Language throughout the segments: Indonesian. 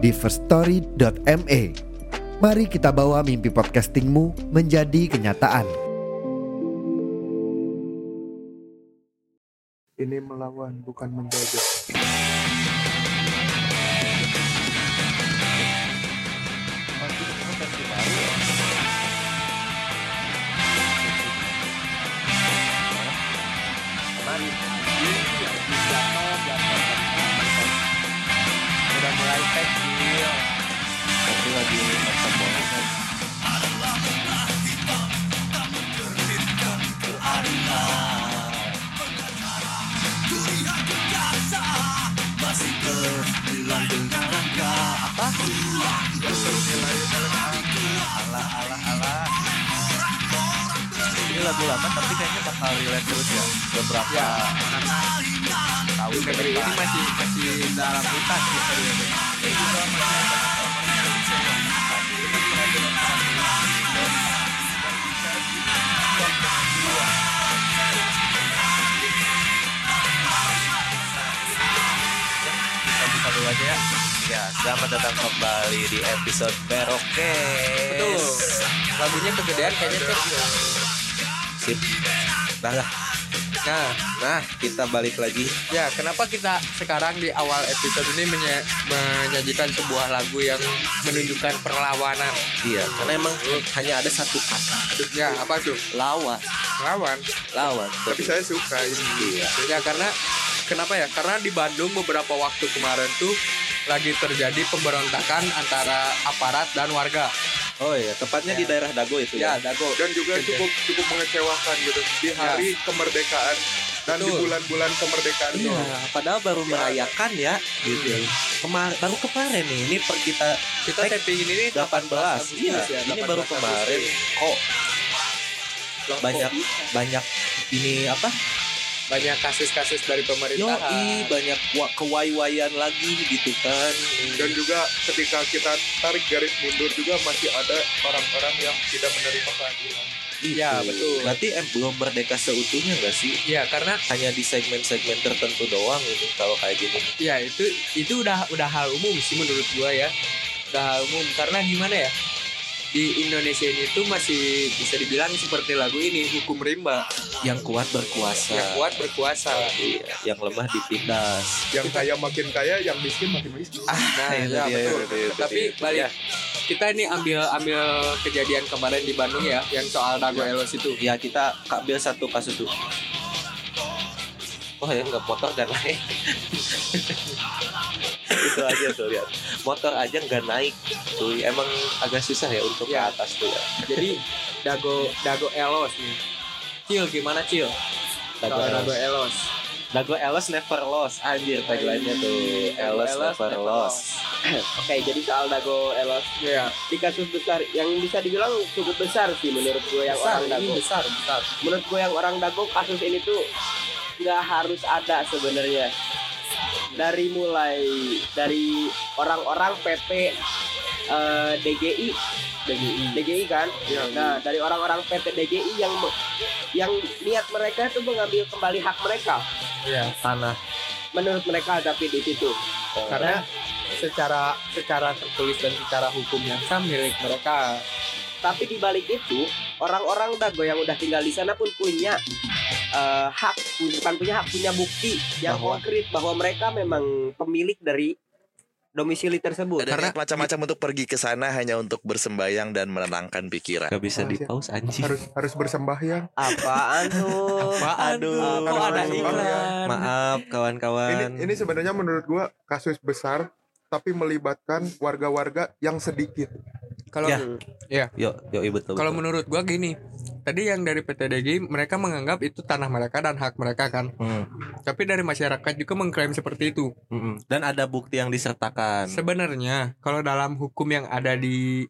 di firststory.me. Mari kita bawa mimpi podcastingmu menjadi kenyataan. Ini melawan bukan menjajah. Festival tapi lagi masa banget alah alah alah ini lagu lama tapi kayaknya bakal relate terus ya. Beberapa ya. Karena tahun negeri ini masih masih dalam hutan sih periode selamat datang kembali di episode Beroke betul. Lagunya kegedean kayaknya tuh sip. Nah lah. Nah. Nah kita balik lagi. Ya kenapa kita sekarang di awal episode ini menye- menyajikan sebuah lagu yang menunjukkan perlawanan? Iya karena emang hanya ada satu kata. Ya apa tuh? Lawan. Lawan. Lawan. Tapi saya suka ini. iya. Ya karena kenapa ya? Karena di Bandung beberapa waktu kemarin tuh lagi terjadi pemberontakan antara aparat dan warga oh iya tepatnya Ya. di daerah Dago itu ya ya dago Dan juga cukup cukup mengecewakan gitu di hari kemerdekaan dan di Betul. bulan-bulan kemerdekaan itu. Iya, padahal baru merayakan ya gitu. Kemar baru kemarin nih, ini per kita kita taping ini nih 18. Agustus Iya, ya, ini 18 baru kemarin kok Loh, kok banyak banyak ini apa? Banyak kasus-kasus dari Yoi, pemerintahan banyak wa- kewai-waian lagi gitu kan. Dan juga ketika kita tarik garis mundur juga masih ada orang-orang yang tidak menerima keadilan. Iya, betul. Berarti em belum merdeka seutuhnya nggak sih? Iya karena Hanya di segmen-segmen tertentu doang ini kalau kayak gini. ya itu itu udah udah hal umum sih menurut gua ya udah hal umum karena gimana ya di Indonesia ini tuh masih bisa dibilang seperti lagu ini hukum rimba Yang kuat berkuasa. yang kuat berkuasa Iya, yang lemah ditindas. Yang kaya makin kaya, yang miskin makin miskin. nah itu ya dia, betul itu dia, itu tapi dia. balik Ya. kita ini ambil ambil kejadian kemarin di Bandung ya yang soal Dago Elos itu Ya kita ambil satu kasus dulu. Oh ya nggak motor nggak naik. itu aja tuh lihat. Motor aja nggak naik. Tuh emang agak susah ya untuk Ya. ke atas tuh ya. jadi Dago Dago Elos nih Cil gimana Cil Dago soal Dago Elos. Elos Dago Elos never lost. Anjir tagline-nya tuh. Dago Elos never lost. Oke, jadi soal Dago Elos ya di kasus besar yang bisa dibilang cukup besar sih menurut gue yang besar orang ini Dago. besar besar Menurut gue yang orang Dago kasus ini tuh nggak harus ada sebenarnya. Dari mulai dari orang-orang PT eh, DGI DGI DGI kan. Ya. Nah, dari orang-orang PT DGI yang yang niat mereka itu mengambil kembali hak mereka ya Tanah. menurut mereka tapi di situ. karena secara secara tertulis dan secara hukum yang sah milik mereka Tapi di balik itu, orang-orang Dago yang udah tinggal di sana pun punya eh, hak, bukan punya hak, punya bukti yang Bahwa- konkret bahwa mereka memang pemilik dari domisili tersebut. Ada Karena- macam-macam untuk pergi ke sana hanya untuk bersembayang dan menenangkan pikiran. Gak bisa Oh, di siap. pause anjing. Harus harus bersembahyang. Apaan tuh? Aduh, Kok ada iklan? Maaf kawan-kawan. Ini ini sebenarnya menurut gua kasus besar tapi melibatkan warga-warga yang sedikit. Kalau Ya. ya Yo, yo, iya betul. kalau betul. menurut gua gini tadi yang dari PTDG mereka menganggap itu tanah mereka dan hak mereka kan. Hmm. Tapi dari masyarakat juga mengklaim seperti itu. Mm-mm. Dan ada bukti yang disertakan. Sebenarnya kalau dalam hukum yang ada di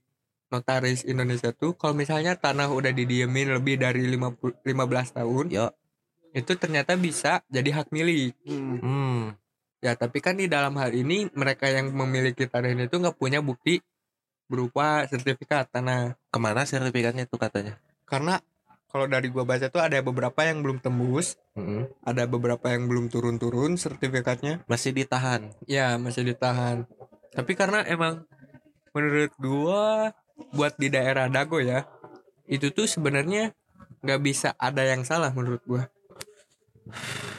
notaris Indonesia tuh kalau misalnya tanah udah didiemin lebih dari 50 15 tahun, Yo. itu ternyata bisa jadi hak milik. Hmm. Ya, tapi kan di dalam hal ini mereka yang memiliki tanah ini tuh nggak punya bukti berupa sertifikat tanah. Ke mana sertifikatnya tuh katanya? Karena kalau dari gua baca tuh ada beberapa yang belum tembus, Mm-mm. ada beberapa yang belum turun-turun sertifikatnya. Masih ditahan. Ya, masih ditahan. Tapi karena emang menurut gua buat di daerah Dago ya, itu tuh sebenarnya nggak bisa ada yang salah menurut gua.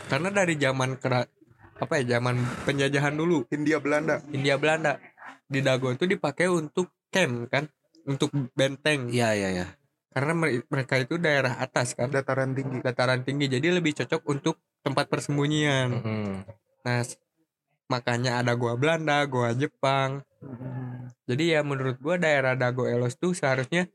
Karena dari zaman kera apa ya zaman penjajahan dulu Hindia Belanda Hindia Belanda di Dago itu dipakai untuk camp kan, untuk benteng. Iya, iya, iya. Karena mere- mereka itu daerah atas kan, dataran tinggi dataran tinggi, jadi lebih cocok untuk tempat persembunyian. Mm-mm. Nah, s- makanya ada gua Belanda, gua Jepang. Jadi ya menurut gua daerah Dago Elos tuh seharusnya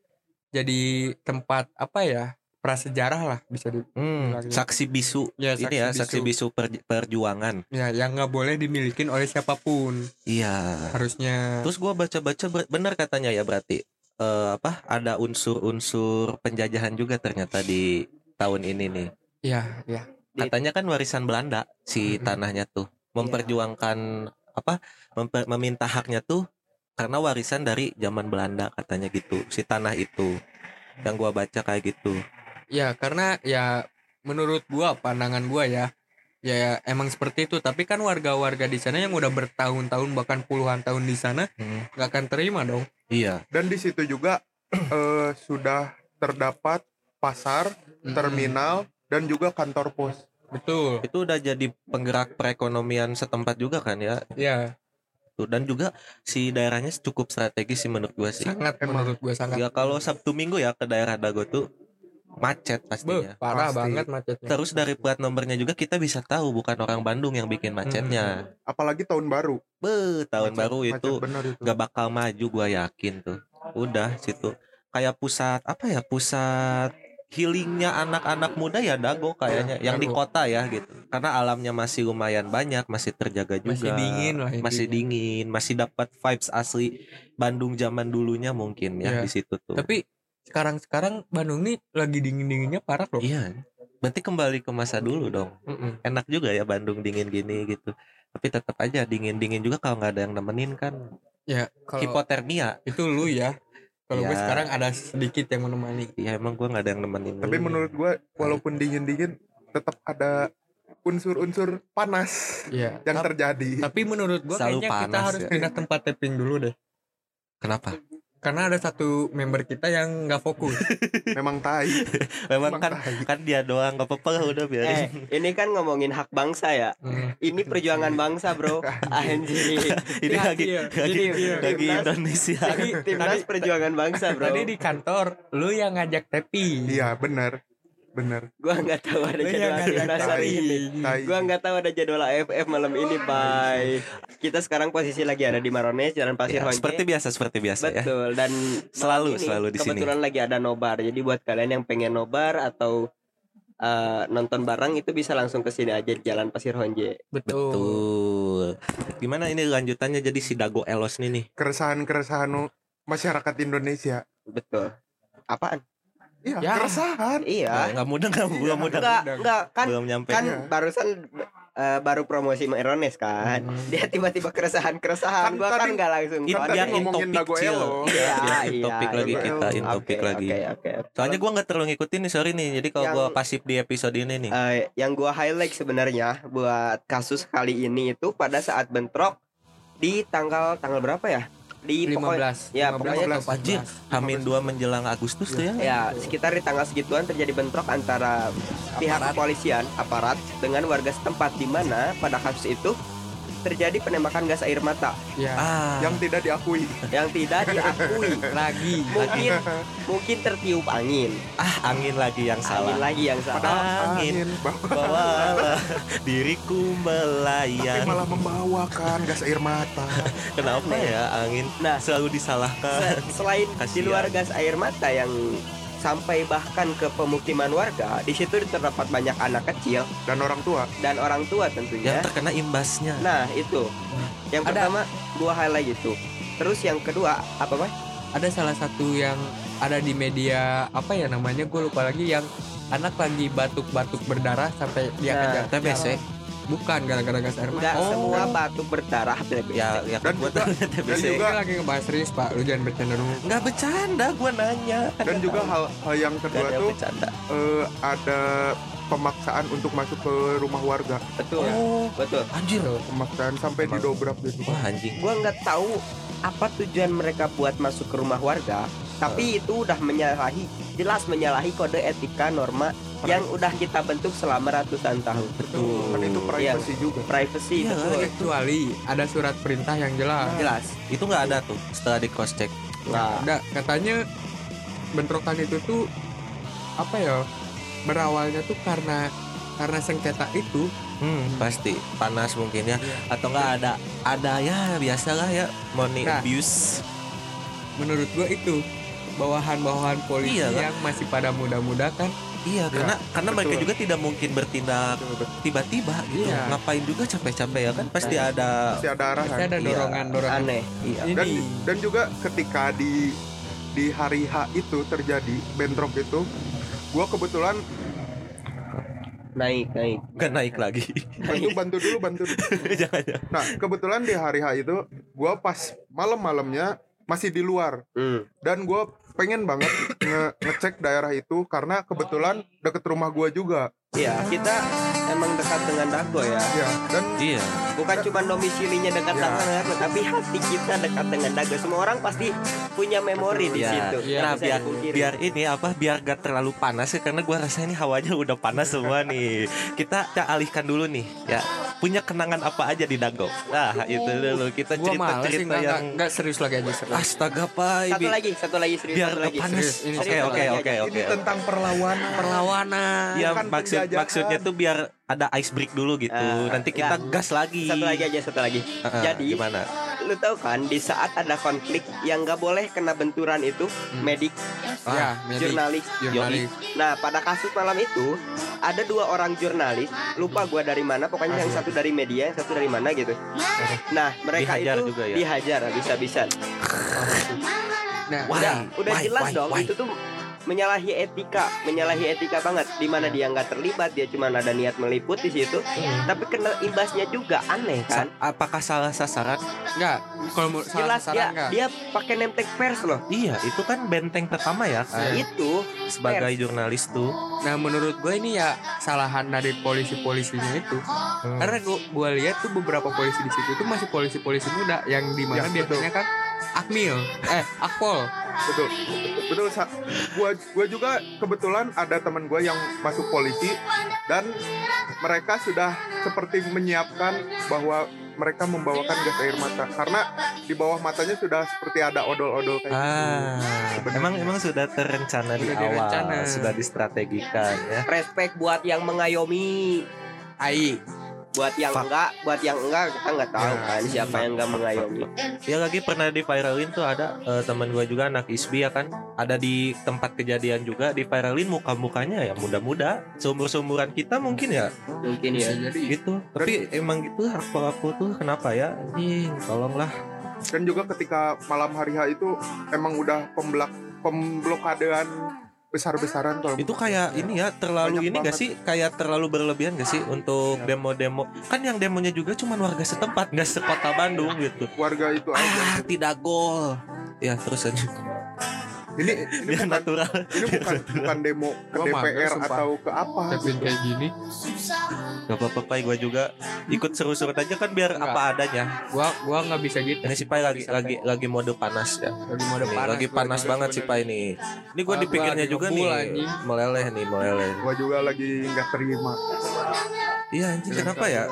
jadi tempat apa ya? Prasejarah lah bisa di Hmm, Bilangnya. saksi bisu. ya, Ini ya saksi bisu per- perjuangan. Ya, yang nggak boleh dimilikin oleh siapa pun Iya. harusnya. Terus gua baca-baca benar katanya ya berarti eh, apa ada unsur-unsur penjajahan juga ternyata di tahun ini nih. Iya, iya. Katanya kan warisan Belanda si Mm-mm. tanahnya tuh memperjuangkan apa memper- meminta haknya tuh karena warisan dari zaman Belanda katanya gitu si tanah itu yang gua baca kayak gitu. Ya, karena ya menurut gua pandangan gua ya ya emang seperti itu tapi kan warga-warga di sana yang udah bertahun-tahun bahkan puluhan tahun di sana Hmm. nggak akan terima dong Iya. dan di situ juga eh, sudah terdapat pasar terminal dan juga kantor pos betul Itu udah jadi penggerak perekonomian setempat juga kan ya. ya Tuh, dan juga si daerahnya cukup strategis sih menurut gua sih. sangat menurut gua sangat Ya kalau Sabtu Minggu ya ke daerah Dago tuh macet Beuh, pastinya. parah Pasti. banget macetnya Terus dari plat nomornya juga kita bisa tahu bukan orang Bandung yang bikin macetnya. apalagi tahun baru Be, tahun Macet- baru macet itu nggak bakal maju gua yakin tuh. Udah situ kayak pusat apa ya pusat healingnya anak-anak muda ya Dago kayaknya yang di Dago. kota ya gitu. Karena alamnya masih lumayan banyak, masih terjaga juga. masih dingin lah intinya. Masih dingin, masih dapat vibes asli Bandung zaman dulunya mungkin ya Iya. di situ tuh. tapi sekarang sekarang Bandung nih lagi dingin dinginnya parah loh Iya. Berarti kembali ke masa dulu dong. Mm-mm. Enak juga ya Bandung dingin gini gitu. Tapi tetap aja dingin-dingin juga kalau nggak ada yang nemenin kan. ya kalau Hipotermia. itu lu ya kalau gue Ya. sekarang ada sedikit yang menemani Ya emang gua nggak ada yang nemenin. tapi menurut gua walaupun dingin dingin tetap ada unsur-unsur panas ya yang terjadi tapi menurut gue Selalu kayaknya kita panas harus ya. pindah tempat tapping dulu deh kenapa? Karena ada satu member kita yang nggak fokus memang tai Memang Emang kan tai. kan dia doang nggak apa-apa lah udah Eh, biarin. ini kan ngomongin hak bangsa ya. Hmm. Ini perjuangan bangsa, Bro. Anjir. Ini lagi lagi Jadi, lagi Indonesia. Tadi, Timnas perjuangan bangsa, Bro. tadi di kantor lu yang ngajak tapping iya benar benar Gua nggak tahu ada jadwal timnas hari ini. Gua nggak tahu ada jadwal AFF malam ini, Bye. Kita sekarang posisi lagi ada di Marones, Jalan Pasir Ya, seperti biasa seperti biasa ya. Betul dan Selalu, ini selalu di sini. Kebetulan lagi ada nobar. Jadi buat kalian yang pengen nobar atau eh, nonton bareng itu bisa langsung ke sini aja di Jalan Pasir Honje. betul, Betul. Gimana ini lanjutannya jadi si Dago Elos nih nih? keresahan-keresahan masyarakat Indonesia Betul. Apaan? Iya Ya. keresahan Iya. Nggak mudah nggak belum mudah Enggak, enggak kan belum nyampe. kan Iya. barusan eh, baru promosi Merones kan. Hmm. Dia tiba-tiba keresahan-keresahan. Kan Gua kan tadi- nggak langsung Kan in ngomongin chill. Elo. Iya, in iya, topik iya, lagi iya. kita, in topik lagi. Oke, oke. Soalnya gua nggak terlalu ngikutin nih sorry nih. Jadi kalau gua pasif di episode ini nih. Eh, yang gua highlight sebenarnya buat kasus kali ini itu pada saat bentrok di tanggal tanggal berapa ya? Di pokoknya 15 ya, 15 pokoknya atau Anjir, 14. Hamin 2 menjelang Agustus tuh ya. ya sekitar di tanggal segituan terjadi bentrok antara pihak Aparat. kepolisian aparat dengan warga setempat di mana pada kasus itu terjadi penembakan gas air mata ya Ah, yang tidak diakui yang tidak diakui lagi mungkin mungkin tertiup angin ah angin lagi yang angin salah. lagi yang salah padahal Angin. angin bahwa Bawalah diriku tapi melayang. malah membawakan gas air mata Kenapa ya angin nah selalu disalahkan? se- selain di Kasihan. luar gas air mata yang sampai bahkan ke pemukiman warga di situ terdapat banyak anak kecil. Dan orang tua. Dan orang tua yang tentunya terkena imbasnya. Nah itu. Yang Ada. pertama gua highlight itu. Terus yang kedua apa pak ada salah satu yang ada di media apa ya namanya gue lupa lagi yang anak lagi batuk-batuk berdarah sampai dia Nah, kejar TBC bukan gara-gara gas air Enggak mata semua batuk berdarah ya ya Dan gua juga- dan TBC juga- lagi ngebahas serius pak. Lu jangan bercanda dulu nggak bercanda gua nanya. Dan nggak juga tahu. hal hal yang kedua tuh bercanda. eh, ada pemaksaan untuk masuk ke rumah warga. Betul. Oh. Betul. Anjir. Pemaksaan sampai Emang. didobrak gitu wah anjing. Gua nggak tahu apa tujuan mereka buat masuk ke rumah warga tapi itu udah menyalahi jelas menyalahi kode etika norma yang udah kita bentuk selama ratusan tahun. Betul. Kan itu privacy juga. privacy Iya, betul. kecuali ada surat perintah yang jelas. Jelas. Itu nggak ada tuh setelah di cross check nah ada. Katanya bentrokan itu tuh apa ya berawalnya tuh karena karena sengketa itu. Hmm, pasti. Panas mungkin ya. Iya. atau nggak ada ada ya biasalah ya. Money Nah. abuse. Menurut gua itu bawahan-bawahan polisi Iya, kan? yang masih pada muda-muda kan iya karena karena mereka juga tidak mungkin bertindak tiba-tiba gitu Iya. ngapain juga capek-capek ya kan pasti ada masih ada arahan pasti ada Iya. dorongan-dorongan aneh iya ini dan dan juga ketika di di hari H itu terjadi bentrok itu gua kebetulan naik naik nggak naik lagi bantu bantu dulu bantu dulu. jangan jangan. nah kebetulan di hari H itu gua pas malam-malamnya masih di luar Hmm. dan gua pengen banget nge- ngecek daerah itu karena kebetulan deket rumah gua juga Iya, kita emang dekat dengan Dago ya. ya dan iya Bukan cuma domisilinya dekat Ya. dengan Dago, tapi hati kita dekat dengan Dago. Semua orang pasti punya memori di Iya. situ. Iya. nah biar biar ini apa biar gak terlalu panas ya karena gua rasa ini hawanya udah panas semua nih kita kita alihkan dulu nih ya punya kenangan apa aja di Dago nah itu dulu kita gua cerita malas sih cerita nggak yang nggak- serius lagi aja serius astaga pak satu lagi, satu lagi serius biar satu lagi. panas oke oke oke oke ini tentang perlawanan perlawanan ya Bukan maksud penjajahan. maksudnya tuh biar ada ice break dulu gitu Ah, nanti kita ya. gas lagi Satu lagi aja, satu lagi. Heeh, Jadi, gimana Lu tahu kan di saat ada konflik yang nggak boleh kena benturan itu Hmm. medik, ya medik, jurnalis. jurnalis Nah, pada kasus malam itu ada dua orang jurnalis, lupa gua dari mana, pokoknya yang satu dari media, yang satu dari mana gitu. Nah, mereka Dihajar itu juga ya? dihajar habis-habisan. nah Why? Udah, udah Why? jelas Why? dong Why? itu tuh menyalahi etika, menyalahi etika banget. Di mana dia nggak terlibat, dia cuma ada niat meliput di situ. Tapi kena imbasnya juga aneh kan? Sa- apakah salah sasaran enggak kalau mau salah Jelas dia sasaran enggak dia pakai name tag pers loh. iya itu kan benteng pertama ya Nah, itu sebagai jurnalis tuh Nah menurut gue ini ya kesalahan dari polisi-polisinya itu Karena gue gua lihat tuh beberapa polisi di situ tuh masih polisi-polisi muda Yang di mana Ya, betul. biasanya kan Akmil. Eh Akpol. Betul. Betul Sa. gua gua juga kebetulan ada teman gua yang masuk polisi dan mereka sudah seperti menyiapkan bahwa mereka membawakan gas air mata. Karena di bawah matanya sudah seperti ada odol-odol kayak gitu. ah emang emang sudah terencana di Sudah awal direncana. sudah distrategikan ya? Respect buat yang mengayomi, AI buat yang Fuck. enggak, buat yang enggak kita nggak tahu Ya, kan siapa yang enggak mengayomi. ya lagi pernah di viralin tuh ada eh, teman gue juga anak ISBI ya kan? Ada di tempat kejadian juga di viralin muka mukanya ya muda-muda. Seumur seumuran kita mungkin ya. Mungkin ya. jadi. Gitu. Tapi emang gitu aku aku tuh kenapa ya? Anjing tolonglah. Dan juga ketika malam hari H itu emang udah pembelak pemblokadean besar-besaran kalau itu kayak ini ya terlalu Banyak ini gak banget. sih? Kayak terlalu berlebihan gak sih untuk demo-demo? Kan yang demonya juga cuma warga setempat nggak sekota Bandung gitu. Warga itu aja ah tidak gol ya terus aja ini ini biar bukan natural. ini bukan bukan demo ke Gua DPR atau ke apa. Capin kayak gini. Gak apa-apa Pai. Gue juga ikut seru-seru aja kan biar Enggak. apa adanya. Gua gua nggak bisa gitu ini si Pai lagi Bisa lagi lagi mode panas ya. Lagi mode Nih, panas. lagi gua panas juga banget si. Pai nih. Ini gue di gua pikirnya lagi juga nih. anjing. meleleh nih meleleh. Gua juga lagi nggak terima. Iya anjing kenapa ya?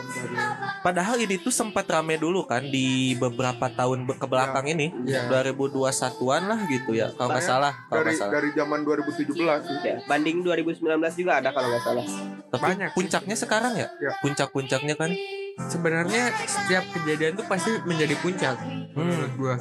Padahal ini tuh sempat rame dulu kan di beberapa tahun ke belakang ini, Iya. 2021-an lah gitu ya. Kalau nggak salah, kalau dari salah. dari zaman 2017 sih Ya, banding 2019 juga ada kalau nggak salah. Tapi banyak sih. puncaknya sekarang ya? Ya. Puncak-puncaknya kan. Sebenarnya setiap kejadian tuh pasti menjadi puncak Hmm. Menurut gua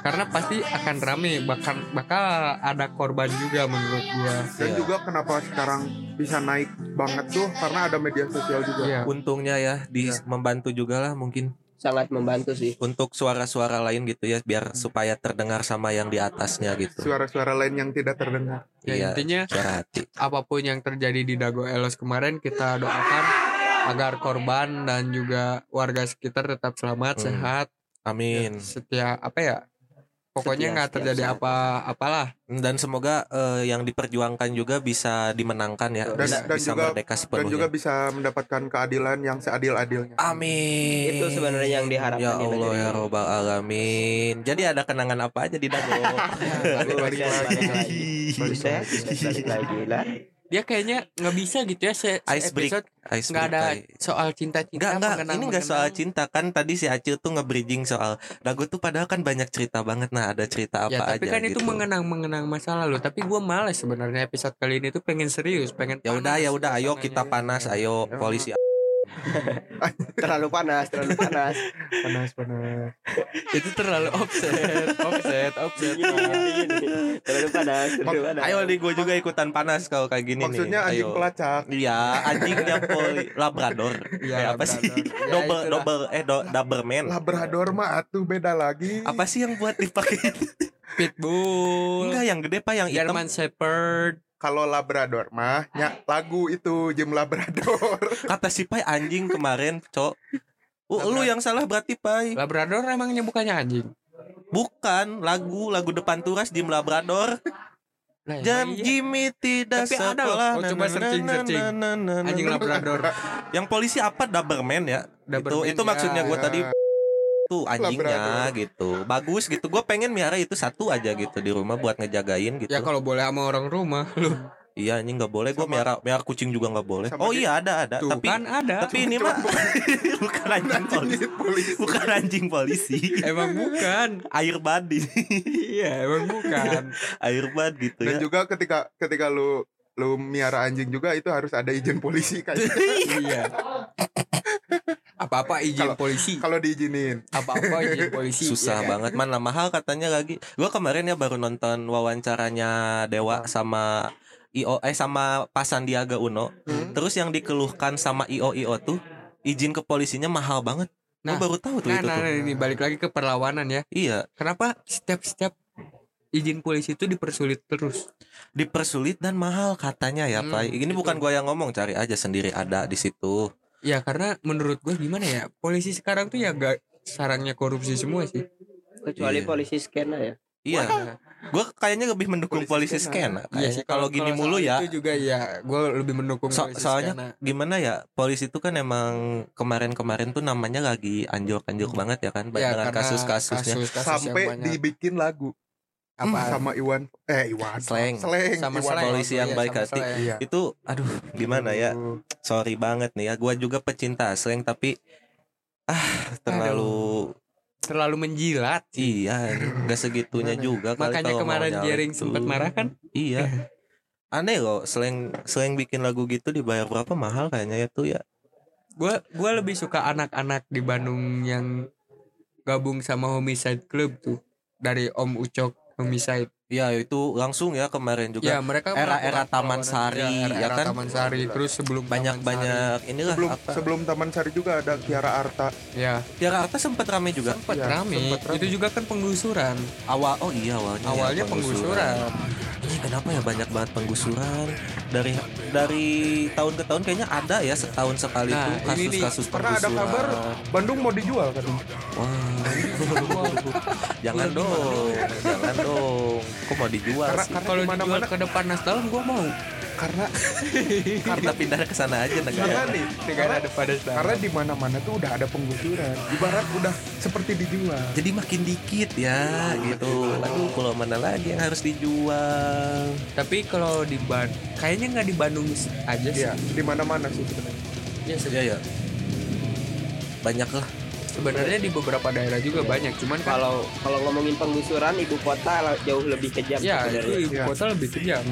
karena pasti akan rame bahkan bakal ada korban juga menurut gua Dan Iya. juga kenapa sekarang bisa naik banget tuh karena ada media sosial juga. Iya. Untungnya ya di Iya. membantu juga lah mungkin sangat membantu sih untuk suara-suara lain gitu ya biar supaya terdengar sama yang di atasnya gitu. Suara-suara lain yang tidak terdengar. ya Iya, intinya suara hati. apa pun yang terjadi di Dago Elos kemarin kita doakan agar korban dan juga warga sekitar tetap selamat Hmm. sehat Amin. setiap apa ya pokoknya Setiap- nggak setiap terjadi saat. apa-apalah Dan semoga eh, yang diperjuangkan juga bisa dimenangkan ya, Dan- bisa, dan bisa juga- merdeka Dan sepenuhnya. juga bisa mendapatkan keadilan yang seadil-adilnya. Amin. itu sebenarnya yang diharapkan Ya Allah ya robbal alamin. Jadi ada kenangan apa aja di Dago? Balik Balik lagi. lagi. Buset, balik lagi lah. Dia kayaknya nggak bisa gitu ya se, se Ice break. episode. Ice nggak ada soal cinta-cinta Enggak, enggak, mengenang- ini enggak soal cinta. Kan tadi si Acil tuh nge-bridging soal Dago tuh padahal kan banyak cerita banget. Nah ada cerita apa ya tapi aja kan itu gitu. mengenang mengenang masa lalu. Tapi gue males sebenarnya episode kali ini tuh pengen serius pengen Ya udah ya udah. Ayo kita panas. Ayo Ya. polisi Terlalu panas, terlalu panas. Panas-panas. itu terlalu offset offset offset Dingin, dingin, dingin, dingin. Terlalu panas, terlalu panas. Ayo nih gue juga ikutan panas kalau kayak gini Maksudnya nih. anjing Ayo. pelacak. Iya, anjingnya poli labrador. Iya, Eh, apa sih? Ya, double itulah. double eh do, doberman. Labrador mah atuh beda lagi. Apa sih yang buat dipakai? pitbull Enggak yang gede pak yang hitam. German Shepherd Kalau Labrador mah nya lagu itu Jim Labrador. Kata si Pai anjing kemarin, Cok. Uh, lu yang salah berarti Pai. Labrador emangnya bukannya anjing Bukan lagu lagu depan turas Jim Labrador. Emang Jam iya. Jimmy tidak Tapi ada loh. sekolah. Oh, coba searching, searching. anjing Labrador Yang polisi apa Doberman ya? Doberman, itu itu ya. maksudnya gue tadi tuh anjingnya Labrador. gitu. Bagus gitu. Gue pengen miara itu satu aja gitu di rumah buat ngejagain gitu. ya kalau boleh sama orang rumah lu Iya anjing nggak boleh. Gue miara miara kucing juga nggak boleh. Sama Oh di- iya ada ada. tuh tapi kan ada tapi ini mah bukan anjing polisi. polisi. Bukan anjing polisi. emang bukan Air bad iya emang bukan Air bad gitu Dan ya. juga ketika ketika lu lu miara anjing juga itu harus ada izin polisi kayak iya apa-apa izin Kalau- polisi kalau diizinin. apa-apa izin polisi Susah ya kan? banget mana mahal katanya lagi. Gua kemarin ya baru nonton wawancaranya Dewa sama IO eh sama Pak Sandiaga Uno. Hmm. Terus yang dikeluhkan sama IO IO tuh izin ke polisinya mahal banget. Nah, Gua baru tahu tuh nah, itu nah, tuh. nah, ini balik lagi ke perlawanan ya Iya, kenapa setiap setiap izin polisi itu dipersulit terus dipersulit dan mahal katanya ya, Hmm, Pak. Ini gitu. bukan gua yang ngomong, cari aja sendiri ada di situ. Ya karena menurut gue gimana ya polisi sekarang tuh ya gak sarangnya korupsi semua sih Kecuali Iya. polisi skena ya. Iya. Gua kayaknya lebih mendukung polisi, Polisi scan. Iya Kayaknya kalau gini mulu ya. itu juga ya gue lebih mendukung So- polisi soalnya karena- gimana ya polisi itu kan emang kemarin-kemarin tuh namanya lagi anjlok-anjlok banget ya kan ya, dengan karena kasus-kasusnya kasus-kasus yang Sampai banyak. dibikin lagu apa sama Iwan? Eh Iwan. Slang. Slang sama Iwan. polisi yang Iya, baik sama hati. Iya. itu aduh gimana ya? Sorry banget nih ya. Gua juga pecinta slang tapi ah terlalu terlalu menjilat. Iya nggak segitunya Gimana? juga kali makanya kemarin Jering tuh. sempat marah kan? Iya. Aneh loh slang slang bikin lagu gitu dibayar berapa? Mahal kayaknya itu ya. Gue gua lebih suka anak-anak di Bandung yang gabung sama Homicide Club tuh. Dari Om Ucok Homicide ya itu langsung ya kemarin juga ya mereka era-era Taman perlawanan. Sari, Ya, era-era ya kan? Taman Sari terus sebelum Taman banyak-banyak inilah sebelum apa sebelum Taman Sari juga ada Kiara Arta Sari. ya Tiara Arta sempat rame juga sempat Iya, rame. sempat rame. itu juga kan penggusuran awal oh iya awalnya ya, awalnya penggusuran Ini kenapa ya banyak banget penggusuran dari dari tahun ke tahun kayaknya ada ya setahun sekali Nah, tuh kasus-kasus pernah ada penggusuran. kabar Bandung mau dijual kan Wah, jangan dong, jangan dong. Kok mau dijual Karena- sih? karena kalau di dijual mana-mana- ke depan Nasdalem gue mau karena Kita pindah ke sana aja karena negara. nih negara karena, depan Nasdalem karena di mana-mana tuh udah ada penggusuran ibarat udah seperti dijual Jadi makin dikit ya gitu. Aduh, pulau mana lagi yang harus dijual? tapi kalau di Bandung kayaknya nggak di Bandung aja sih Iya, di mana-mana sih sebenarnya. Iya, Ya ya. Banyak lah. Sebenarnya di beberapa daerah juga banyak cuman kan Kalau kalau ngomongin penggusuran ibu kota jauh lebih kejam ya sebenarnya. itu ibu Iya. kota lebih kejam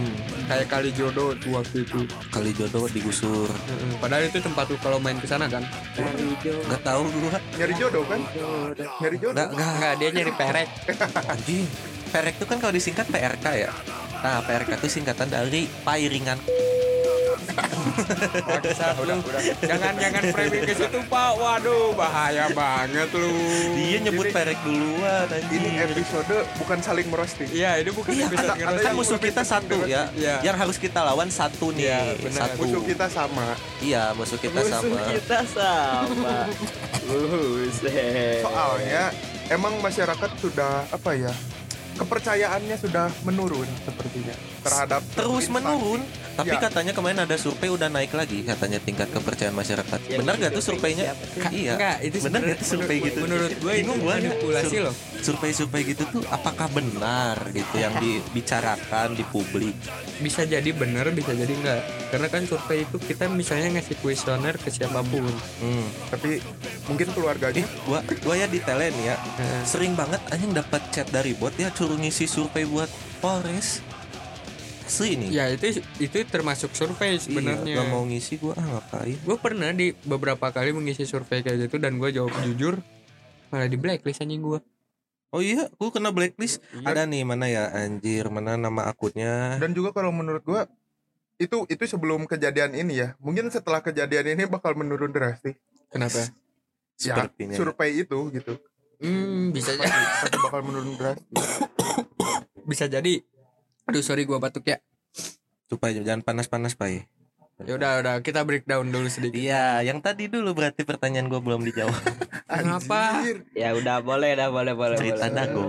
kayak kali jodoh tuh waktu itu Kali jodoh digusur. Heeh, padahal itu tempat tuh kalau main ke sana kan Gak tahu gua. Nyari jodoh kan? Nyari jodoh. Gak, gak. enggak dia nyari perek Anjing. PRK itu kan kalau disingkat PRK ya. Nah, PRK itu singkatan dari pairingan. Bangsat lu. jangan jangan framing ke situ pak waduh bahaya banget lu Dia nyebut Ini- PRK duluan anjing. Ini episode bukan saling merosting. Iya ini bukan Iya, episode ngerosting. Kan musuh kita satu ya. Iya. Yang harus kita lawan satu nih. Iya, benar. satu. Musuh kita sama. Iya, musuh kita Musuh sama. kita sama. Soalnya emang masyarakat sudah apa ya? Kepercayaannya sudah menurun sepertinya terhadap Terus instansi. menurun. Tapi Iya. katanya kemarin ada survei udah naik lagi katanya tingkat kepercayaan masyarakat. Yang Benar gak tuh surveinya? Ka- Iya. Enggak, itu sebenarnya nggak tuh survei gitu? Menurut gue itu gua ya. manipulasi Sur- loh. Survei-survei gitu tuh apakah benar gitu yang dibicarakan di publik? Bisa jadi benar, bisa jadi enggak. Karena kan survei itu kita misalnya ngasih kuesioner ke siapa pun. Hmm. tapi mungkin keluarganya Eh, gua gua ya di tele nih ya. Sering banget anjing dapat chat dari bot ya suruh ngisi survei buat Polres. Asli ini. Ya itu itu termasuk survei Iya, sebenarnya. gak mau ngisi gua ah, ngapain? Gue pernah di beberapa kali mengisi survei kayak gitu dan gue jawab jujur malah di blacklist anjing gue. Oh iya, gua kena blacklist. Iya. Ada nih mana ya anjir, mana nama akunnya? dan juga kalau menurut gua itu itu sebelum kejadian ini ya mungkin setelah kejadian ini bakal menurun drastis Kenapa? ya Sepertinya. survei itu gitu Hmm, bisa jadi. bakal menurun drastis bisa jadi. Aduh sorry gue batuk ya. Supaya jangan panas-panas, Pak. Ya udah udah kita breakdown dulu sedikit. Iya, yang tadi dulu berarti pertanyaan gua belum dijawab. Kenapa? Ya udah boleh dah boleh boleh. Cerita boleh. dago.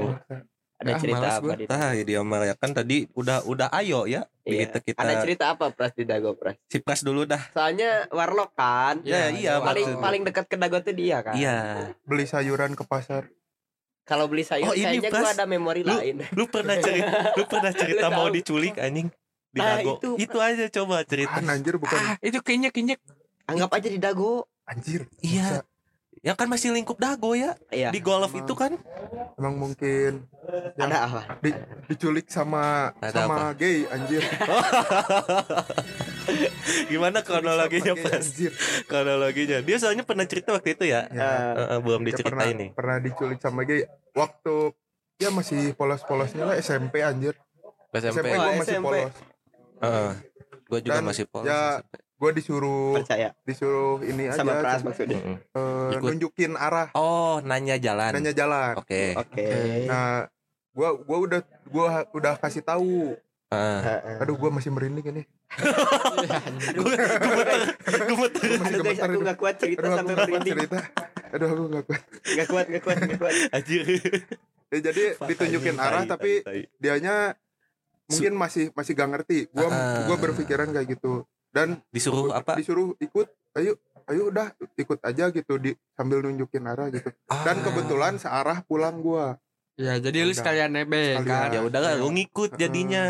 Ada Ah, cerita apa di Ah, ya dia Omar ya kan tadi udah udah ayo ya. Iya. Begitu kita Ada cerita apa Pras di Dago Pras? si Pras dulu dah. Soalnya warlock kan. Ya, iya, paling maksud- paling dekat ke Dago tuh dia kan. Iya. beli sayuran ke pasar Kalau beli sayur Oh, ini, kayaknya gua ada memori Lu- lain. Lu pernah cerita lu pernah cerita Lu mau tahu. diculik anjing di Nah, Dago. itu, Itu, aja coba cerita. ah anjir bukan Ah, itu kayaknya kayaknya Anggap aja di Dago. anjir Iya. Ya kan masih lingkup Dago ya. Iya. Di golf itu kan. emang mungkin Ya. Ada apa? di, diculik sama Ada sama gay anjir Gimana kronologinya anjir Kronologinya. Dia soalnya pernah cerita waktu itu ya. ya, Eh, Eh, eh, belum diceritain nih. pernah diculik sama gay waktu dia masih polos-polosnya lah SMP anjir SMP. SMP gue masih SMP. polos gue juga Dan, masih polos. ya, SMP. Gue disuruh percaya disuruh ini aja sama Pras coba, maksudnya. Eh, Ikut. nunjukin arah Oh, nanya jalan. nanya jalan Oke. Oke. nah gua gua udah gua udah kasih tahu Ah. Heeh. aduh gua masih merinding ini Gue gemeter, gemeter. masih Aduh guys, gemetar aku gak kuat cerita aduh sampai merinding. cerita aduh aku gak kuat Gak kuat, gak kuat, gak kuat. Anjir. ya, jadi ditunjukin arah tapi tai. dianya mungkin masih masih gak ngerti gua Ah. gua berpikiran kayak gitu dan disuruh apa? disuruh ikut ayo ayo udah ikut aja gitu di sambil nunjukin arah gitu dan Ah. kebetulan searah pulang gua Ya jadi lu Udah. sekalian nebeng kan. ya udah lah, lu ngikut jadinya.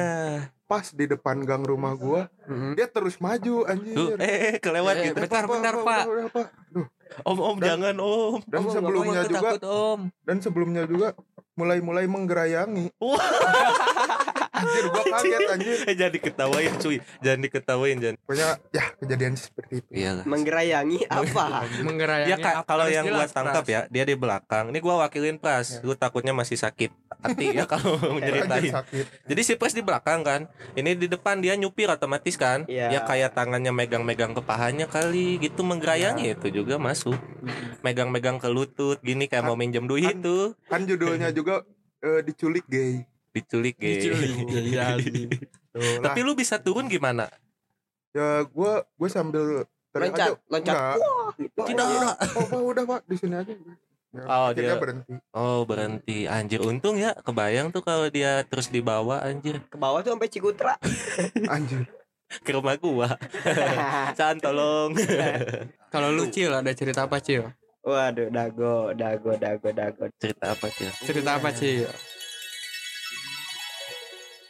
pas di depan gang rumah gua Mm-mm. dia terus maju anjir eh, eh, kelewat Eh, gitu. bentar, Apa, bentar, apa, Pak. udah, udah, Pak. Duh, Om, om, Dan- jangan om. dan Om, sebelumnya mau, juga aku takut, om. dan sebelumnya juga mulai-mulai menggerayangi Wah. anjir gua kaget anjir Eh, jangan diketawain cuy, jangan diketawain jangan. pokoknya ya kejadian seperti itu Iya lah. Menggerayangi apa? Menggerayangi Ya kak, kalau Harus yang gua tangkap Pras. ya, dia di belakang. Ini gua wakilin Pras. Lu takutnya masih sakit hati ya kalau anjir menceritain. sakit Jadi si Pras di belakang kan. Ini di depan dia nyupir otomatis kan. Iya. Ya kayak tangannya megang-megang ke pahanya kali gitu menggerayangi itu juga masuk. Megang-megang ke lutut gini kayak mau minjem duit Kan- tuh. kan judulnya juga eh, diculik gay Diculik iya. Tuh, lah. Tapi lu bisa turun gimana? ya gua gua sambil Loncat, aja, loncat. Wah, gitu. Tidak. oh Pak, udah pak di sini aja ya, Oh, dia- berhenti Oh berhenti Anjir untung ya Kebayang tuh kalau dia terus dibawa anjir Ke bawah tuh sampai Cikutra. anjir Ke rumah gua Can tolong Kalau lu Cil ada cerita apa Cil? Waduh, dago, dago, dago, dago. Cerita apa sih Cerita apa Cil?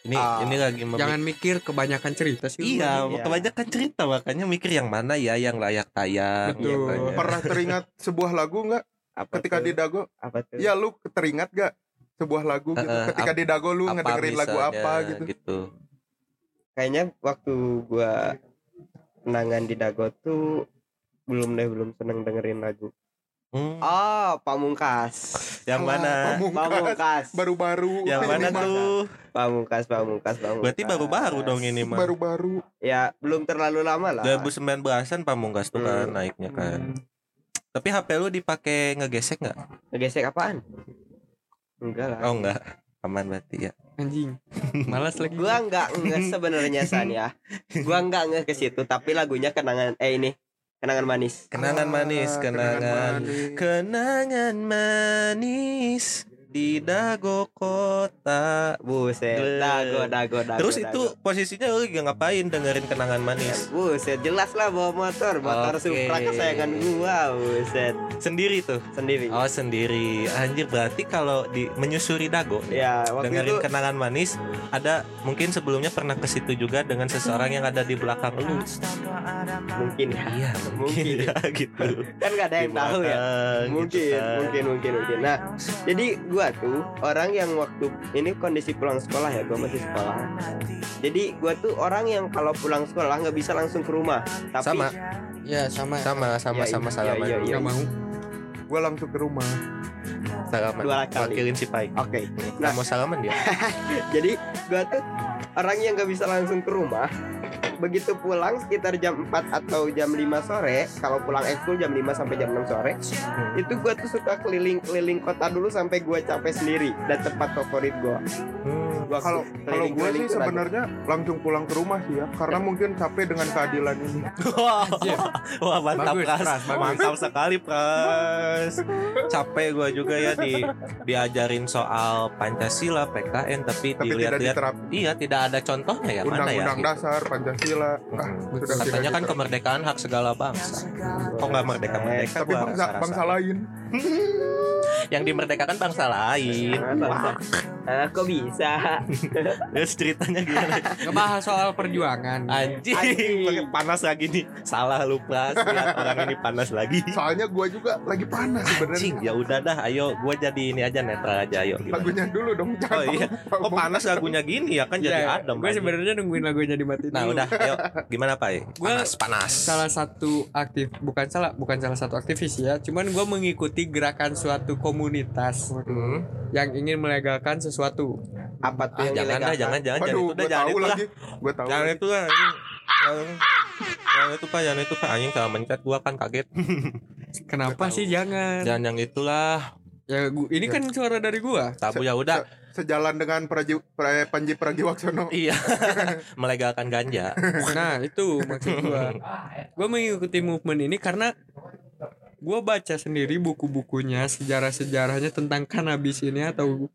Ini Ah, ini lagi memik- Jangan mikir kebanyakan cerita sih. Iya Iya. kebanyakan cerita Makanya mikir yang mana ya Yang layak tayang Betul. ya kan, ya. pernah teringat sebuah lagu nggak Apa ketika tuh? di dago apa tuh? ya lu teringat gak sebuah lagu gitu ketika ap- di dago lu ngedengerin lagu misalnya apa gitu gitu. Kayaknya waktu gua kenangan di Dago tuh belum deh belum seneng dengerin lagu. Hmm, Oh, Pamungkas. yang mana? Pamungkas Pamungkas. baru-baru Yang mana tuh? Pamungkas, Pamungkas, Pamungkas. Berarti baru-baru dong ini mah. baru-baru Ya, belum terlalu lama lah. 2019-an pamungkas tuh kan Hmm. naiknya kan. Hmm. Tapi HP lu dipakai ngegesek nggak? Ngegesek apaan? Enggak lah. Oh enggak. Aman berarti ya. Anjing. Malas lagi. Gua enggak enggak sebenarnya San ya. Gua enggak nge ke situ, tapi lagunya kenangan eh ini kenangan manis. Kenangan manis, Ah, kenangan. manis. Kenangan manis di dago kota. Buset, dago, dago, dago. Terus dago. itu posisinya lu lagi ngapain dengerin kenangan manis? Buset, jelas lah bawa motor, motor Oke. Supra kesayangan gua, buset. Sendiri tuh. Sendiri. Oh sendiri. Anjir berarti kalau di menyusuri dago Ya, waktu dengerin itu kenangan manis ada mungkin sebelumnya pernah ke situ juga dengan seseorang yang ada di belakang lu. mungkin ya. Iya, mungkin Mungkin. ya gitu. Kan gak ada Di yang tahu ya. belakang, gitu Mungkin, kan. mungkin, mungkin, mungkin. Nah, jadi gua tuh orang yang waktu ini kondisi pulang sekolah ya, gua masih sekolah. Jadi gua tuh orang yang kalau pulang sekolah nggak bisa langsung ke rumah, tapi Sama, Ya sama. sama, sama, Iya, sama iya, salaman. iya, iya. Gak mau. gue langsung ke rumah Salaman. Dua kali. Wakilin si Pai. Oke. Nah, Nah, mau salaman dia. jadi gua tuh orang yang nggak bisa langsung ke rumah. Begitu pulang sekitar jam 4 atau jam 5 sore, kalau pulang ekskul jam 5 sampai jam 6 sore, Hmm. itu gua tuh suka keliling-keliling kota dulu sampai gua capek sendiri dan tempat favorit gua. Hmm. Kalau kalau gue sih sebenarnya langsung pulang ke rumah sih ya karena mungkin capek dengan keadilan ini Wah, wah mantap Bagus, Pras. Pras, bagus. mantap sekali Pras. Capek gua juga ya di diajarin soal Pancasila PKN tapi, tapi dilihat-lihat iya tidak ada contohnya ya mana ya. undang-undang gitu. dasar pancasila ah, Hmm. sudah Katanya kan kemerdekaan hak segala bangsa. Kok nggak merdeka merdeka? tapi bangsa bangsa lain Yang dimerdekakan bangsa lain. Wah, ah, kok bisa? Terus ceritanya gimana? Ngebahas soal perjuangan. Anjing, Anjing. pakai panas lagi nih. Salah lu Pras. Lihat orang ini panas lagi. soalnya gue juga lagi panas sebenarnya ya udah dah. Ayo, gua jadi ini aja netral aja. Ayo. Gimana? lagunya dulu dong jangan Oh iya. Kok panas lagunya gini ya kan jadi adem. Gue anjing. sebenarnya nungguin lagunya dimatiin Nah dulu. udah, ayo gimana Pak? Gua Panas, panas. salah satu aktif bukan salah bukan salah satu aktivis ya cuman gue mengikuti gerakan suatu komunitas Hmm. yang ingin melegalkan sesuatu Apa tuh Ah, yang jangan dah, jangan, jangan, jangan Waduh, itu dah, gue jangan tahu itu lah. lagi gue tahu Jangan lagi. itu lah. Jangan, jangan itu Pak, jangan itu Pak. Anjing salah mencet gua kan kaget. kenapa sih jangan Jangan yang itulah. ya gua, ini kan suara dari gua Tabu ya udah. sejalan dengan Praji, pra, Panji Pragiwaksono Iya. Melegalkan ganja. nah itu maksud gua gua mengikuti movement ini karena gua baca sendiri buku-bukunya sejarah-sejarahnya tentang kanabis ini atau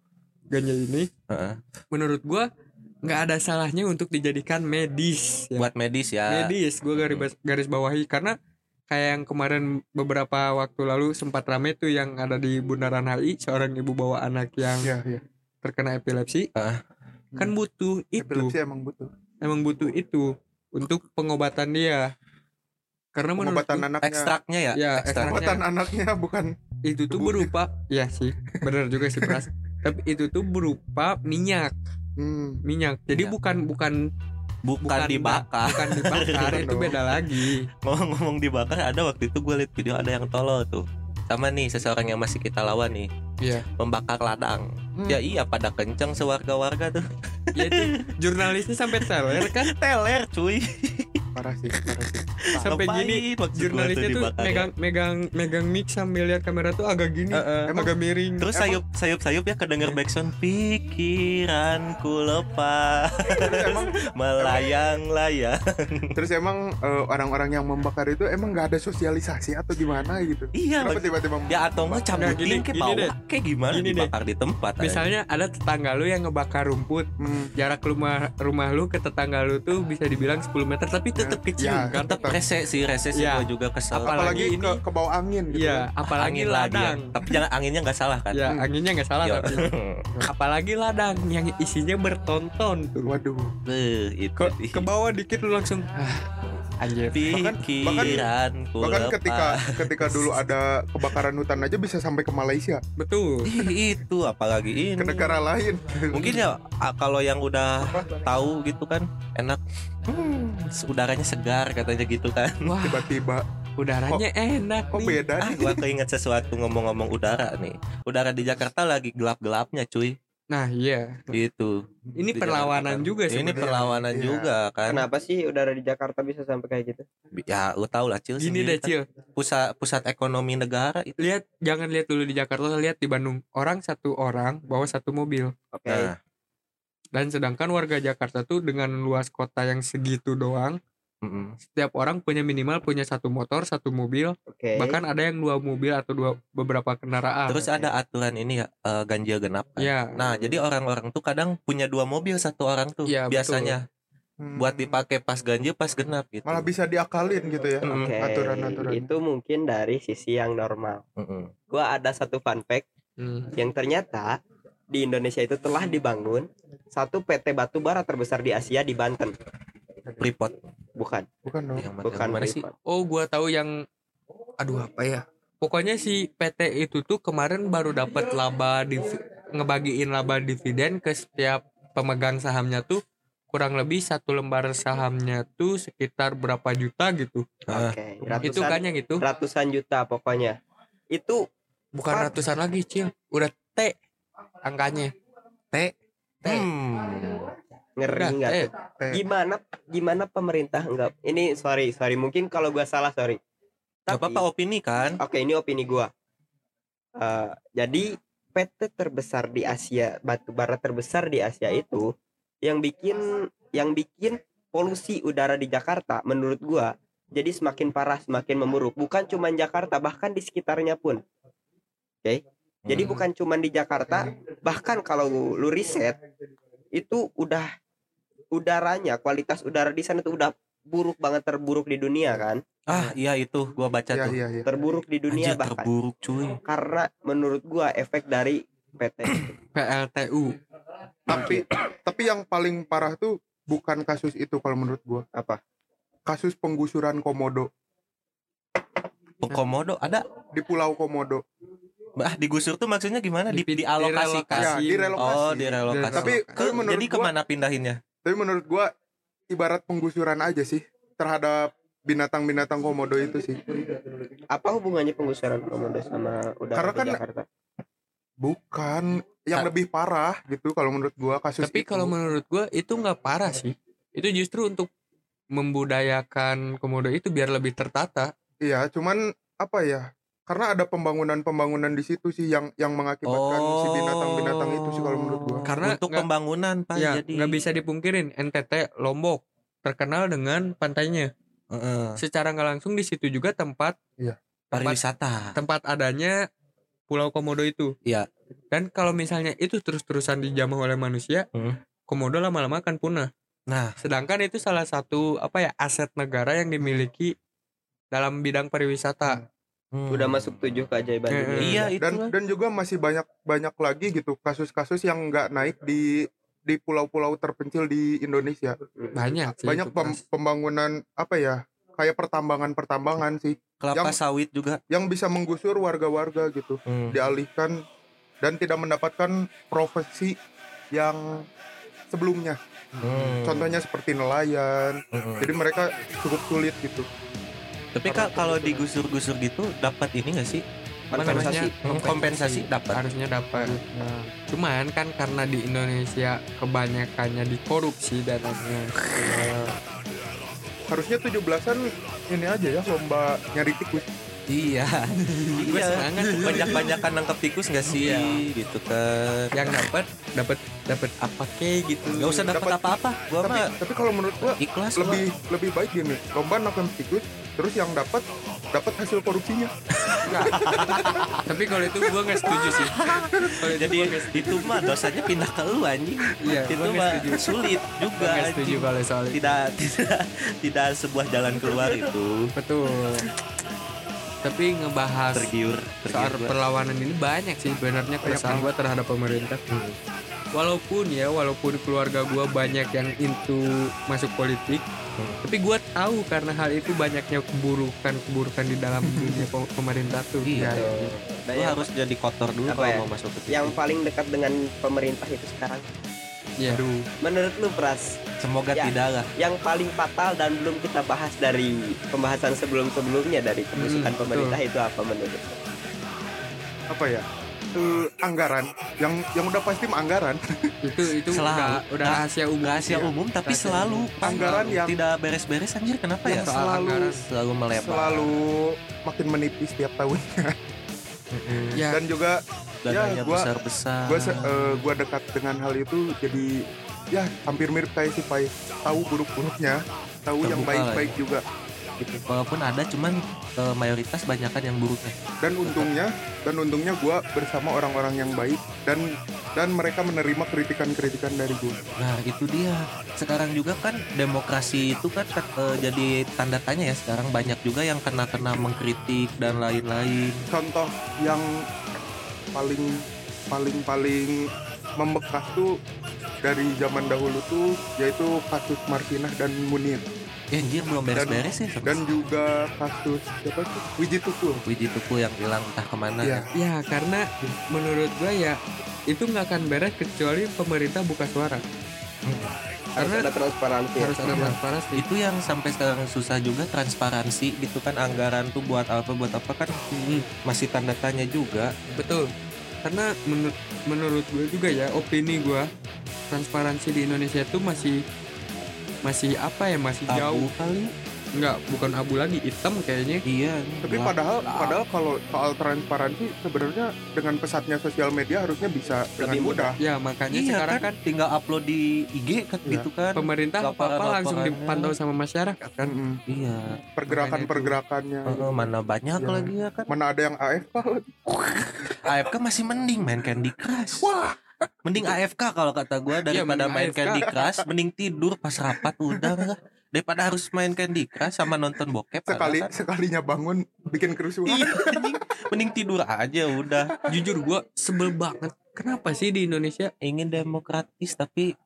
ganja ini Heeh. menurut gua nggak ada salahnya untuk dijadikan medis ya. Buat medis ya. medis gue garis garis bawahi karena kayak yang kemarin beberapa waktu lalu sempat rame tuh yang ada di Bundaran HI seorang ibu bawa anak yang Iya, iya. terkena epilepsi Ah. kan butuh itu Epilepsi emang butuh. emang butuh itu untuk pengobatan dia karena Pengobatan menurutku anaknya. Ekstraknya ya. Ya, ekstrak. Pengobatan anaknya bukan itu tuh berupa ya sih benar juga sih Pras tapi itu tuh berupa minyak hmm, minyak jadi Minyak. bukan bukan Bukan, dibakar. bukan dibakar itu beda lagi Ngomong-ngomong dibakar ada waktu itu gue liat video ada yang tolol tuh. Sama nih seseorang yang masih kita lawan nih. Iya. Membakar ladang. Hmm. Ya iya pada kenceng sewarga-warga tuh. ya itu jurnalisnya sampai teler kan Teler cuy. Parah sih, parah sih. sampai gini jurnalisnya tuh dibakar ya? megang megang megang mic sambil lihat kamera tuh agak gini Heeh. agak miring Terus sayup sayup sayup ya kedenger backsound pikiranku lepas emang melayang-layang. terus emang eh, orang-orang yang membakar itu emang nggak ada sosialisasi atau gimana gitu. Iya. Kenapa tiba-tiba Ya atau enggak Nah, gini- ke bawah deh. kayak gimana Gini deh. dibakar di tempat aja. misalnya ada tetangga lu yang ngebakar rumput Hmm, jarak rumah rumah lu ke tetangga lu tuh bisa dibilang 10 meter tapi tetap kecil Ya, kan tetap rese sih rese sih Iya. gua juga kesel Apalagi apalagi ini- ke, ke bawah angin gitu. iya apalagi angin lagi ya. ladang tapi jangan anginnya nggak salah kan ya Hmm. anginnya nggak salah Yo. tapi apalagi ladang yang isinya bertonton tuh Waduh. Beuh, itu ke, ke bawah dikit lu langsung ah, Anjir. Pikiranku bahkan lepas. ketika ketika dulu ada kebakaran hutan aja bisa sampai ke Malaysia. Betul. Itu apalagi ini. Ke negara lain. Mungkin ya kalau yang udah tahu gitu kan enak. Hmm, udaranya segar katanya gitu kan. Tiba-tiba. Udaranya enak kok nih. beda? Ah nih gua keinget sesuatu ngomong-ngomong udara nih. Udara di Jakarta lagi gelap-gelapnya cuy Nah, iya. gitu Ini Di perlawanan Jakarta. juga ini sebenarnya. perlawanan Iya. juga kan Kenapa sih udara di Jakarta bisa sampai kayak gitu? ya lu tau lah cil Gini deh, kan. Cil. pusat pusat ekonomi negara itu Lihat, jangan lihat dulu di Jakarta, lihat di Bandung. Orang satu orang bawa satu mobil. Oke. nah Dan sedangkan warga Jakarta tuh dengan luas kota yang segitu doang, mm-mm. setiap orang punya minimal punya satu motor, satu mobil, Oke. bahkan ada yang dua mobil atau dua beberapa kendaraan. terus ada aturan ini ya eh, ganjil genap kan ya, nah jadi orang-orang tuh kadang punya dua mobil satu orang tuh Iya, betul. biasanya Hmm. buat dipakai pas ganjil pas genap gitu malah bisa diakalin gitu ya Mm. Oke. aturan-aturan Itu mungkin dari sisi yang normal. Mm-mm. Gua ada satu fun fact hmm, yang ternyata di Indonesia itu telah dibangun satu PT batu bara terbesar di Asia di Banten. Freeport Bukan, bukan dong yang, bukan yang mana sih oh gua tahu yang, aduh apa ya? Pokoknya si PT itu tuh kemarin baru dapat laba div- ngebagiin laba dividen ke setiap pemegang sahamnya tuh kurang lebih satu lembar sahamnya tuh sekitar berapa juta gitu. Oke, Itu ratusan kan yang itu ratusan juta pokoknya. Itu bukan Pak. ratusan lagi, Cil. Udah T angkanya. T. T. hmm. Ngeri nggak tuh? Gimana gimana pemerintah enggak? Ini sorry sorry mungkin kalau gua salah sorry. Gak Tapi- apa-apa opini kan Oke, ini opini gua. Eh, jadi PT terbesar di Asia, batu bara terbesar di Asia itu yang bikin yang bikin polusi udara di Jakarta menurut gua jadi semakin parah, semakin memburuk. Bukan cuma Jakarta, bahkan di sekitarnya pun. Oke. Jadi Hmm. bukan cuma di Jakarta, bahkan kalau lu riset itu udah udaranya, kualitas udara di sana tuh udah buruk banget terburuk di dunia kan? ah iya itu gua baca iya tuh. iya iya. Terburuk di dunia Anjir, bahkan. terburuk cuy. Karena menurut gua efek dari PT. PLTU. tapi tapi yang paling parah tuh bukan kasus itu kalau menurut gua. Apa? Kasus penggusuran komodo. Komodo ada? Di Pulau Komodo. Ah digusur tuh maksudnya gimana? Di, Di- dialokasikan. Ya Kasih. direlokasi. Oh direlokasi. Tapi Ke- tapi menurut jadi gua ke mana pindahinnya tapi menurut gua ibarat penggusuran aja sih terhadap binatang-binatang komodo itu sih apa hubungannya penggusuran komodo sama udara Karena di kan- Jakarta bukan yang Sa- lebih parah gitu kalau menurut gua kasus Tapi itu. kalau menurut gua itu nggak parah sih. Itu justru untuk membudayakan komodo itu biar lebih tertata. iya cuman apa ya karena ada pembangunan-pembangunan di situ sih yang yang mengakibatkan si binatang-binatang itu sih kalau menurut gua Karena untuk nggak- pembangunan pak Ya, jadi nggak bisa dipungkirin NTT Lombok terkenal dengan pantainya. Heeh. Secara nggak langsung di situ juga tempat pariwisata tempat adanya Pulau Komodo itu. Iya. Dan kalau misalnya itu terus-terusan dijamah oleh manusia, Hmm. Komodo lama-lama akan punah. nah Sedangkan itu salah satu apa ya aset negara yang dimiliki dalam bidang pariwisata. hmm. Udah masuk tujuh keajaiban Eh, dunia. Iya itu dan dan juga masih banyak banyak lagi gitu kasus-kasus yang nggak naik di di pulau-pulau terpencil di Indonesia. Banyak sih banyak pem- pas. pembangunan apa ya kayak pertambangan-pertambangan sih. Kelapa yang- sawit juga. yang bisa menggusur warga-warga gitu Hmm. dialihkan dan tidak mendapatkan profesi yang sebelumnya. Hmm. contohnya seperti nelayan. Hmm. jadi mereka cukup sulit gitu tapi kak kalau digusur-gusur gitu dapat ini gak sih? Kompensasi? kompensasi. Dapat. Harusnya dapat. Cuman kan karena di Indonesia kebanyakannya dikorupsi dananya. harusnya 17-an ini aja ya lomba nyari tikus. Iya. Gue iya. semangat banyak-banyakan nangkep tikus gak sih? Iya. gitu kan. Yang dapat dapat dapat apa kek gitu. Gak usah dapat apa-apa. Gua tapi mah tapi kalau menurut gua ikhlas gua. lebih lebih baik gini. Lomba nangkep tikus terus yang dapat dapat hasil korupsinya. Tapi kalau itu gua nggak setuju sih. Kalau jadi itu mah dosanya pindah ke lu anjing Iya, itu mah sulit juga setuju kalau soal itu. tidak tidak tidak sebuah jalan keluar itu Betul. Tapi ngebahas tergiur soal tergiur gua. perlawanan ini banyak sih sebenarnya keresahan gua terhadap pemerintah. Walaupun ya, walaupun keluarga gua banyak yang into masuk politik, Tapi gue tahu karena hal itu banyaknya keburukan keburukan di dalam dunia pe- pemerintah tuh. Iya. Ya, yang, harus jadi kotor dulu kalau ya? mau masuk ke TV. yang paling dekat dengan pemerintah itu sekarang ya. menurut lu Pras semoga Ya. tidak lah. yang paling fatal dan belum kita bahas dari pembahasan sebelum-sebelumnya dari kebusukan Hmm, pemerintah itu apa menurut lu? apa ya Eh, anggaran yang yang udah pasti mah anggaran Itu itu Selalu. udah, udah Nah, rahasia umum. Rahasia ya. umum tapi Rahasia selalu umum. Anggaran yang- tidak beres-beres anjir kenapa ya? yang soal selalu anggaran. Selalu melebar. selalu makin menipis tiap tahun Mm-mm. Ya, dan juga Dananya Ya, gua- besar-besar. gue gua dekat dengan hal itu jadi ya hampir mirip kayak si Pai tahu buruk-buruknya tahu yang Terbuka baik-baik juga gitu. Walaupun ada cuman eh, mayoritas banyakan yang buruknya. dan untungnya dan untungnya gua bersama orang-orang yang baik dan dan mereka menerima kritikan-kritikan dari gue Nah itu dia. Sekarang juga kan demokrasi itu kan eh, jadi tanda tanya ya sekarang banyak juga yang kena-kena mengkritik dan lain-lain. contoh yang paling paling paling membekas tuh dari zaman dahulu tuh yaitu kasus Martinah dan Munir Ya anjir belum beres-beres ya. dan juga kasus siapa sih Wiji Tukul Wiji Tuku yang hilang entah ke mana Iya. ya. ya karena menurut gua ya itu nggak akan beres kecuali pemerintah buka suara. harus Karena ada transparansi ya. harus ada transparansi. Itu yang sampai sekarang susah juga transparansi gitu kan anggaran tuh buat apa buat apa kan Mm, masih tanda tanya juga. betul. Karena menurut menurut gue juga ya opini gua transparansi di Indonesia itu masih masih apa ya masih Abu jauh kali. nggak bukan abu lagi hitam kayaknya Iya. tapi padahal padahal kalau soal transparansi sebenarnya dengan pesatnya sosial media harusnya bisa dengan Lebih mudah ya makanya Iya sekarang kan, kan tinggal upload di IG kan Iya. gitu kan. pemerintah apa apa langsung dipantau sama masyarakat kan Mm-mm. Iya. pergerakan-pergerakannya Heeh, mana banyak Iya. lagi ya kan. mana ada yang AFK AFK masih mending main Candy Crush. Wah. Mending AFK kalau kata gua daripada mending main AFK. Candy Crush, mending tidur pas rapat udah lah. Daripada harus main Candy Crush sama nonton bokep sekali kan. sekalinya bangun bikin kerusuhan Iya, anjing. mending tidur aja udah. jujur gua sebel banget kenapa sih di Indonesia Ingin demokratis tapi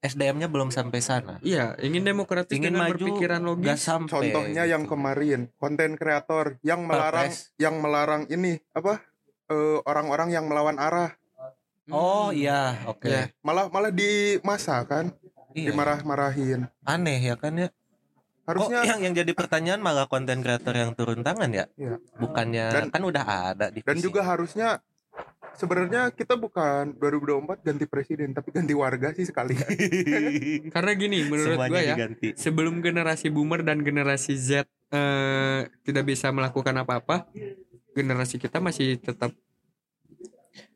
SDM-nya belum sampai sana. iya ingin demokratis Ingin dengan maju, berpikiran Gak logis sampai. contohnya yang gitu. kemarin konten kreator yang melarang Perpres. yang melarang ini apa eh, orang-orang yang melawan arah Oh iya, oke. Ya. malah malah di masa kan Iya. dimarah-marahin Aneh ya kan ya. harusnya oh, yang yang jadi pertanyaan malah konten kreator yang turun tangan ya? Iya. Bukannya Dan- kan udah ada di dan juga harusnya sebenarnya kita bukan 2024 ganti presiden tapi ganti warga sih sekali karena gini menurut Semuanya gua ya diganti. sebelum generasi boomer dan generasi Z eh, tidak bisa melakukan apa-apa generasi kita masih tetap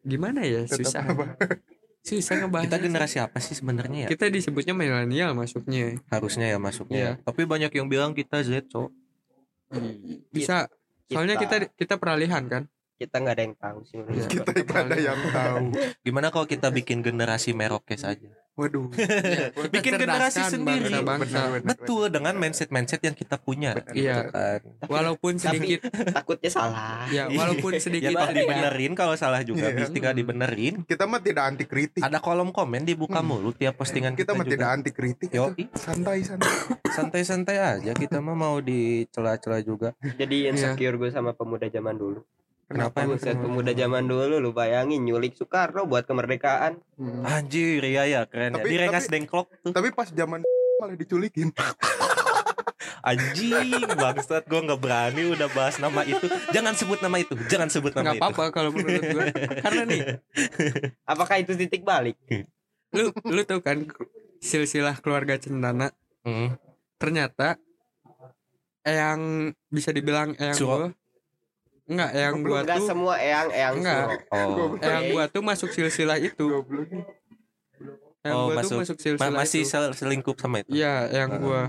gimana ya Tetap susah apa? susah ngebahas Kita generasi apa sih sebenarnya ya? kita disebutnya milenial masuknya Harusnya ya masuknya. Iya. Tapi banyak yang bilang kita Z, Cok. bisa soalnya kita kita peralihan kan kita nggak ada yang tahu sih Iya. kita nggak ada yang tahu Gimana kalau kita bikin generasi Merokes aja? waduh Bikin Mencerdaskan generasi sendiri. bangsa-bangsa. Betul dengan mindset-mindset yang kita punya. Iya. Gitu kan. walaupun sedikit takutnya salah ya walaupun Ya sedikit tak dibenerin kalau salah juga Iya. bisa tinggal dibenerin. kita mah tidak anti kritik Ada kolom komen dibuka Hmm. mulu tiap postingan kita kita, mah tidak anti kritik Yo, santai santai santai-santai aja kita mah mau dicela-cela juga. jadi Iya. insecure gue sama pemuda zaman dulu Kenapa emang? Buset, pemuda zaman dulu lu bayangin nyulik Soekarno buat kemerdekaan Hmm. Anjir, iya ya keren Tapi- ya. Di Rengas tapi- Dengklok tuh. tapi pas zaman malah diculikin Anjing, bangsat gua nggak berani udah bahas nama itu. Jangan sebut nama itu. Jangan sebut nama nggak itu. apa-apa kalau menurut gua karena nih apakah itu titik balik lu lu tahu kan silsilah keluarga Cendana Hmm. ternyata yang bisa dibilang yang Suro. Enggak yang gua Enggak tuh semua eyang eyang Enggak. Suro. Oh. yang gua tuh masuk silsilah itu yang Oh, gua tuh masuk. masuk silsilah Ma- masih itu sel- selingkup sama itu. iya yang Heeh. gua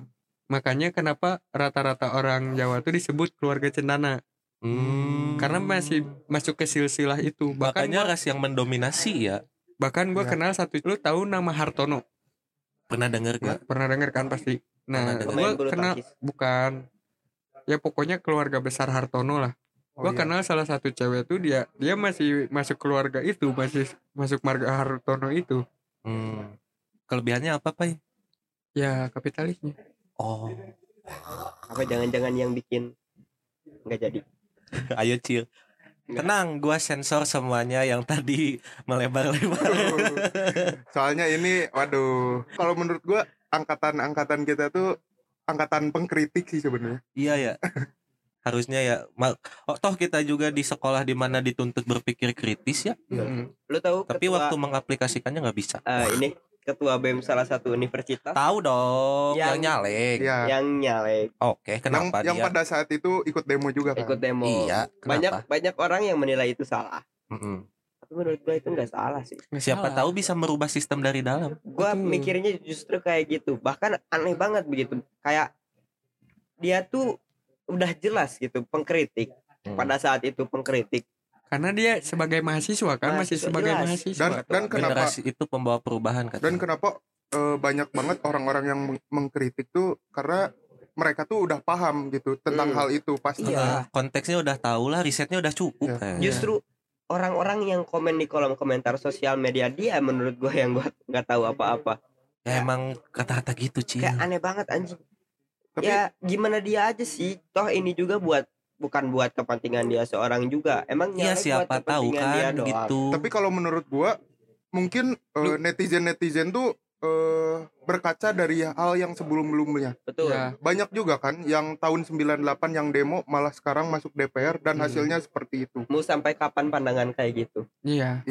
makanya kenapa rata-rata orang Jawa tuh disebut keluarga Cendana Hmm. karena masih masuk ke silsilah itu bahkan makanya gua, ras yang mendominasi ya. bahkan gua Ya. kenal satu lu tahu nama Hartono Pernah denger gak? pernah denger kan pasti nah gua kenal bukan ya pokoknya keluarga besar Hartono lah Oh, gua iya. kenal salah satu cewek tuh dia dia masih masuk keluarga itu masih masuk marga Hartono itu Hmm. Kelebihannya apa, Pak? ya kapitalisnya Oh, apa jangan-jangan yang bikin nggak jadi ayo Cil. Tenang, gua sensor semuanya yang tadi melebar-lebar. Soalnya ini waduh, kalau menurut gua angkatan-angkatan kita tuh angkatan pengkritik sih sebenarnya. iya ya. Harusnya ya, oh, toh kita juga di sekolah di mana dituntut berpikir kritis ya. Mm. lu tahu Tapi ketua, waktu mengaplikasikannya nggak bisa. eh, ini ketua bem salah satu universitas Tahu dong, yang, Yang- nyalek. Iya. yang nyalek Oke, Yang kenapa yang dia? pada saat itu ikut demo juga kan. ikut demo Iya, banyak kenapa? banyak orang yang menilai itu salah Mm-mm. tapi menurut gua itu nggak salah sih Siapa salah. tahu bisa merubah sistem dari dalam. gua Betul. mikirnya justru kayak gitu bahkan aneh banget begitu kayak dia tuh udah jelas gitu pengkritik Hmm. pada saat itu pengkritik Karena dia sebagai mahasiswa kan masih Mahasiswa, sebagai jelas. mahasiswa. Dan dan kenapa Generasi itu pembawa perubahan kan. dan kenapa eh, banyak banget orang-orang yang meng- mengkritik tuh karena mereka tuh udah paham gitu tentang Hmm. hal itu pasti. Iya. konteksnya udah tahu lah, risetnya udah cukup. Iya. kayaknya. justru orang-orang yang komen di kolom komentar sosial media dia menurut gua yang gua nggak tahu apa-apa ya emang kata-kata gitu Ci. kayak aneh banget anjing Tapi ya gimana dia aja sih toh ini juga buat bukan buat kepentingan dia seorang juga emang Iya nyalek siapa buat tahu kepentingan dia kan doang. gitu. tapi kalau menurut gua mungkin Lu- netizen netizen tuh eh, berkaca dari hal yang sebelum-sebelumnya. betul Ya. Banyak juga kan yang tahun 98 yang demo malah sekarang masuk DPR dan Hmm. hasilnya seperti itu. mau sampai kapan pandangan kayak gitu Iya.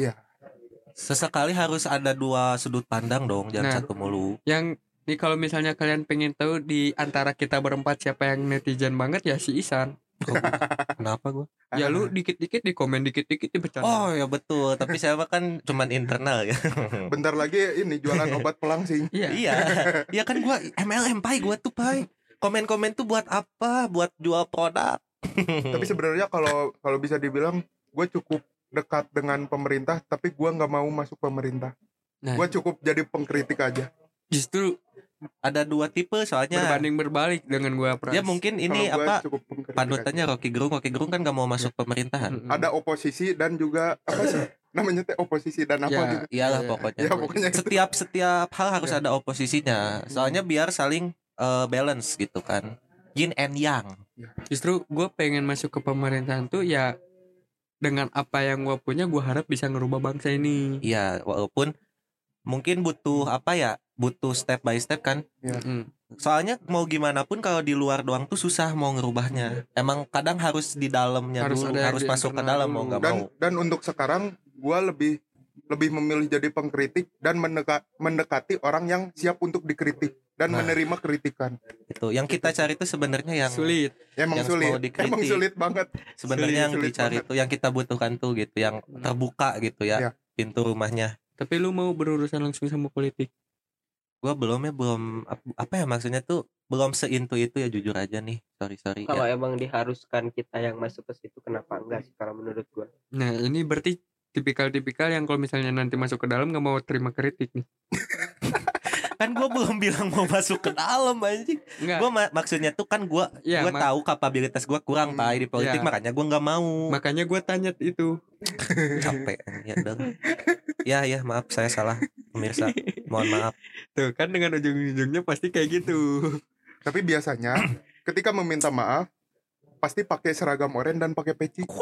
Sesekali harus ada dua sudut pandang dong, jangan Nah. satu mulu. Yang nih kalau misalnya kalian pengen tahu di antara kita berempat siapa yang netizen banget ya si Isan. Gua- Kenapa gua? Ya lu dikit-dikit di komen dikit-dikit di bercanda. Oh ya betul, tapi saya mah kan cuman internal ya. Bentar lagi ini jualan obat pelangsing. Iya. iya, iya kan gua MLM pai gua tuh pai. Komen-komen tuh buat apa? Buat jual produk. Tapi sebenarnya kalau kalau bisa dibilang gue cukup dekat dengan pemerintah tapi gua nggak mau masuk pemerintah. Nah. Gue cukup jadi pengkritik aja. Justru ada dua tipe soalnya. berbanding berbalik dengan gua Pras. Dia mungkin ini apa? Panutannya Rocky Gerung, Rocky Gerung kan gak mau masuk pemerintahan. Mm-mm. Ada oposisi dan juga apa sih namanya teh oposisi dan apa Ya. gitu. Iyalah Iya. pokoknya. Ya, pokoknya itu. Setiap setiap hal harus Ya. ada oposisinya. Soalnya biar saling eh, balance gitu kan. Yin and yang. Justru gue pengen masuk ke pemerintahan tuh ya dengan apa yang gue punya gue harap bisa ngerubah bangsa ini. Iya, walaupun mungkin butuh apa ya? Butuh step by step kan. Mm. Soalnya mau gimana pun kalau di luar doang tuh susah mau ngerubahnya. Emang kadang harus di dalamnya Harus dulu, harus masuk ke dalam dulu. mau nggak Dan mau. dan untuk sekarang gua lebih lebih memilih jadi pengkritik dan mendeka- mendekati orang yang siap untuk dikritik dan Nah. menerima kritikan. Itu yang kita cari itu sebenarnya yang Sulit. Emang Yang sulit, mau dikritik. emang sulit banget. sebenarnya yang sulit dicari banget. itu yang kita butuhkan tuh gitu, yang terbuka gitu ya, Iya. pintu rumahnya. Tapi lu mau berurusan langsung sama politik. Gua belum ya belum ap- apa ya maksudnya tuh belum seintu itu ya jujur aja nih. Sorry sorry kalau ya. emang diharuskan kita yang masuk ke situ kenapa enggak sih kalau menurut gua Nah ini berarti tipikal-tipikal yang kalau misalnya nanti masuk ke dalam nggak mau terima kritik nih. Kan gua belum bilang mau masuk ke dalam anjing. Gua ma- maksudnya tuh kan gua Ya, gua mak- tahu kapabilitas gua kurang Hmm, pai di politik ya. makanya gua nggak mau. makanya gue tanya itu. capek ya dong ya ya maaf saya salah pemirsa mohon maaf Tuh kan dengan ujung-ujungnya pasti kayak gitu. Tapi biasanya ketika meminta maaf pasti pakai seragam oranye dan pakai peci.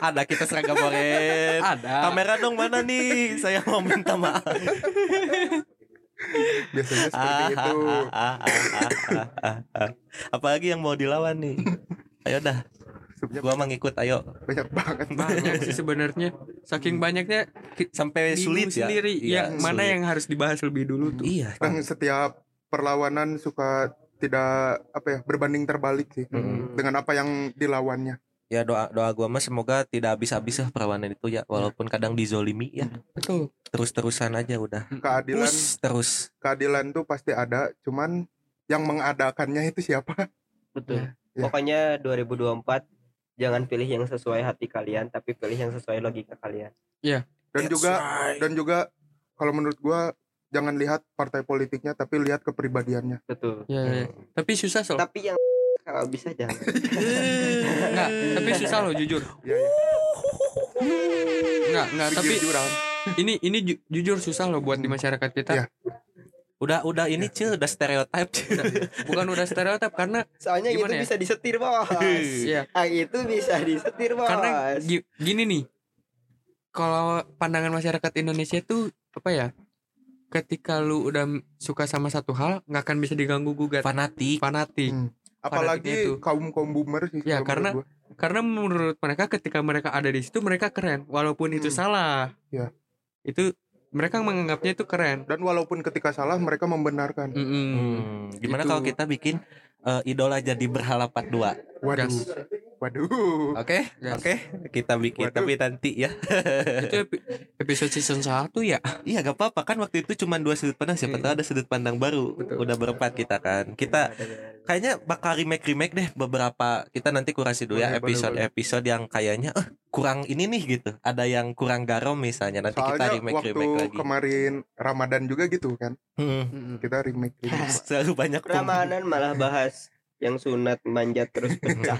ada kita seragam oren Ada. kamera dong mana nih saya mau minta maaf Biasanya seperti Ah, itu. ah, ah, ah, ah, ah, ah, ah. apalagi yang mau dilawan nih ayo dah Sebenarnya gua mengikut ayo banyak banget. Banyak sih sebenarnya. Saking banyaknya ki- sampai bingung sulit ya sendiri. Iya, ya mana sulit. yang harus dibahas lebih dulu tuh. iya Dan setiap perlawanan suka tidak apa ya berbanding terbalik sih Mm-mm. dengan apa yang dilawannya. Ya doa doa gua mah semoga tidak habis-habis lah perlawanan itu ya walaupun kadang dizolimi ya Betul. terus-terusan aja udah Keadilan push terus keadilan tuh pasti ada, cuman yang mengadakannya itu siapa? betul Ya. pokoknya 2024 jangan pilih yang sesuai hati kalian tapi pilih yang sesuai logika kalian Dan That's juga right. dan juga kalau menurut gua jangan lihat partai politiknya tapi lihat kepribadiannya. betul Ya, ya. Tapi susah soal. tapi yang kalau bisa jangan Enggak, tapi susah loh jujur. Ya, ya. Enggak, enggak, tapi ini ini ju- jujur susah loh buat di masyarakat kita. Iya. Udah udah ini cuy, udah stereotip cuy. bukan udah stereotip karena Soalnya Gimana itu ya? bisa disetir bos. ya Ah itu bisa disetir bos. karena gi- gini nih kalau pandangan masyarakat Indonesia itu apa ya ketika lu udah suka sama satu hal nggak akan bisa diganggu gugat Fanatik. fanatik Hmm. Apalagi itu. kaum kaum boomer sih Ya, karena- gua. karena menurut mereka ketika mereka ada di situ mereka keren walaupun itu Hmm. salah Ya. itu mereka menganggapnya itu keren dan walaupun ketika salah mereka membenarkan Mm-mm. Hmm, gimana Gitu. kalau kita bikin eh, idola jadi berhala part 2? waduh Gas. Waduh Oke, Gas. oke, kita bikin Waduh. tapi nanti ya. itu epi- episode season 1 ya Iya gak apa-apa kan waktu itu cuma dua sudut pandang siapa Hmm. tahu ada sudut pandang baru Betul. udah berempat kita kan kita kayaknya bakal remake remake deh beberapa kita nanti kurasi dulu ya Boleh, boleh, episode episode yang kayaknya eh kurang ini nih gitu ada yang kurang garam misalnya nanti kita soalnya remake waktu remake lagi kemarin Ramadan juga gitu kan Hmm, kita remake, remake. selalu banyak Ramadan malah bahas yang sunat manjat terus pecah.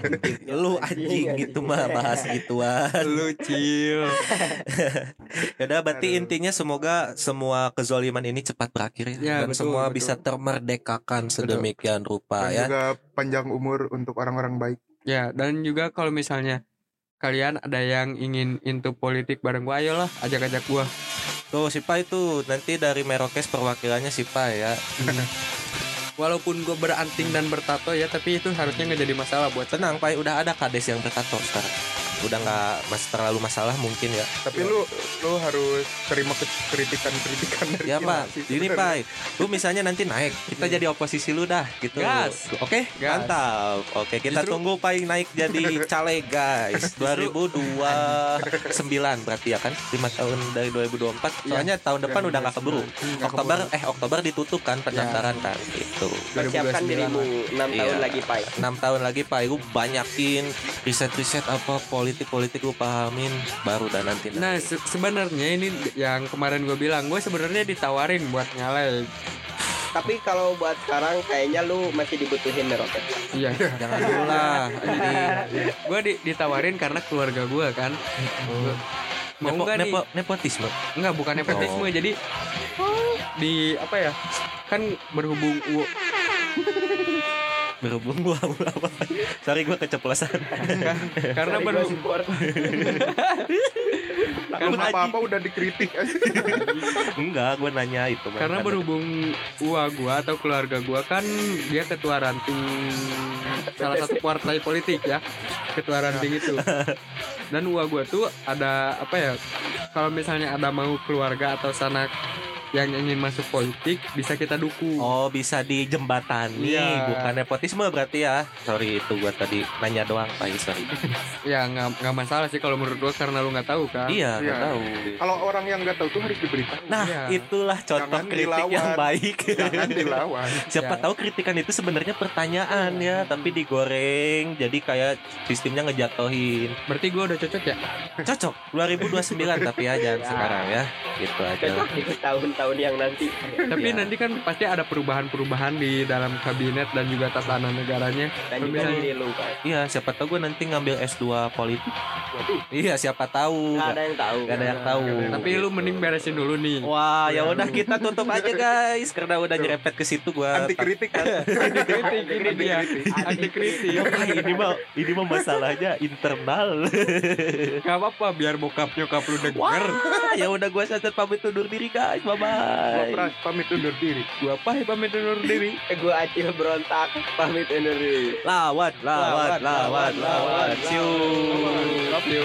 lu anjing gitu mah bahas gituan lu cil Yaudah berarti Aduh. intinya semoga semua kezoliman ini cepat berakhir ya, Ya, dan betul, semua betul. bisa termerdekakan sedemikian rupa dan ya. juga panjang umur untuk orang-orang baik ya dan juga kalau misalnya kalian ada yang ingin into politik bareng gua ayolah ajak-ajak gua Tuh si Pai itu nanti dari Merokes perwakilannya si Pai ya. walaupun gue beranting dan bertato ya tapi itu harusnya nggak jadi masalah buat Tenang Pai udah ada kades yang bertato sekarang. Udah nggak mas terlalu masalah mungkin ya. tapi lu lu harus terima kritikan kritikan dari Ya kita Pak, sih ini. Pai, lu misalnya nanti naik, kita jadi oposisi lu dah gitu. Gas. Oke, Gas. mantap. Oke, kita Justru- tunggu Pai naik jadi caleg guys. 2029 berarti ya kan? 5 tahun dari 2024. Soalnya tahun depan udah nggak keburu. Nggak Oktober keburu. eh Oktober ditutup kan pendaftaran kan gitu. Persiapkan 2029. dirimu 6 tahun Iya. lagi Pai. 6 tahun lagi Pak Ibu banyakin riset-riset apa politik-politik lu pahamin baru dan nanti Nah se- sebenarnya ini yang kemarin gue bilang gue sebenarnya ditawarin buat nyalek. Tapi kalau buat sekarang kayaknya lu masih dibutuhin Meroket. Iya. jangan dulu lah anjing. gue di- ditawarin karena keluarga gue kan. Mau Nepo, nih? nepo, nepotisme Enggak bukan nepotisme Oh. jadi di apa ya? Kan berhubung berhubung gua apa? Sorry gua keceplosan. Karena berhubung Takut Karena- apa apa udah dikritik. Enggak gua nanya itu karena berhubung gua gua atau keluarga gua kan dia ketua ranting salah satu partai politik ya ketua ranting itu dan gua gua tuh ada apa ya kalau misalnya ada mau keluarga atau sanak yang ingin masuk politik bisa kita dukung. Oh bisa dijembatani. Iya. bukan nepotisme berarti ya. Sorry itu gua tadi nanya doang Pak sorry ya nggak nggak masalah sih kalau menurut gua karena lu nggak tahu kan. Iya nggak Iya. tahu. Kalau orang yang nggak tahu tuh harus diberitahu nah Iya. itulah contoh Jangan kritik yang dilawan. baik. Jangan dilawan. Siapa Ya. tahu kritikan itu sebenarnya pertanyaan ya tapi digoreng jadi kayak sistemnya ngejatohin. Berarti gua udah cocok ya cocok 2029 tapi ya jangan sekarang ya gitu aja Cocok di tahun-tahun yang nanti. tapi Iya. nanti kan pasti ada perubahan-perubahan di dalam kabinet dan juga tatanan negaranya Dan juga Pemilihan. diri lu kan. Iya, siapa tahu gue nanti ngambil S2 politik. Iya, siapa tahu. Gak ada yang tahu. Gak ada yang tahu. tapi lu mending beresin dulu nih Wah, ya udah kita tutup aja guys, karena udah nyerempet ke situ gua. anti kritik kan anti kritik ini dia anti kritik Ah, ini mah ini mah masalahnya internal. Gak apa-apa biar bokap nyokap lu denger Wah, ya udah gua catat pamit undur diri guys. Bye Gua bye. pras pamit undur diri Gua apa ya pamit undur diri Gue acil berontak pamit undur diri. Lawan, lawan, lawan, lawan. Cium. Love you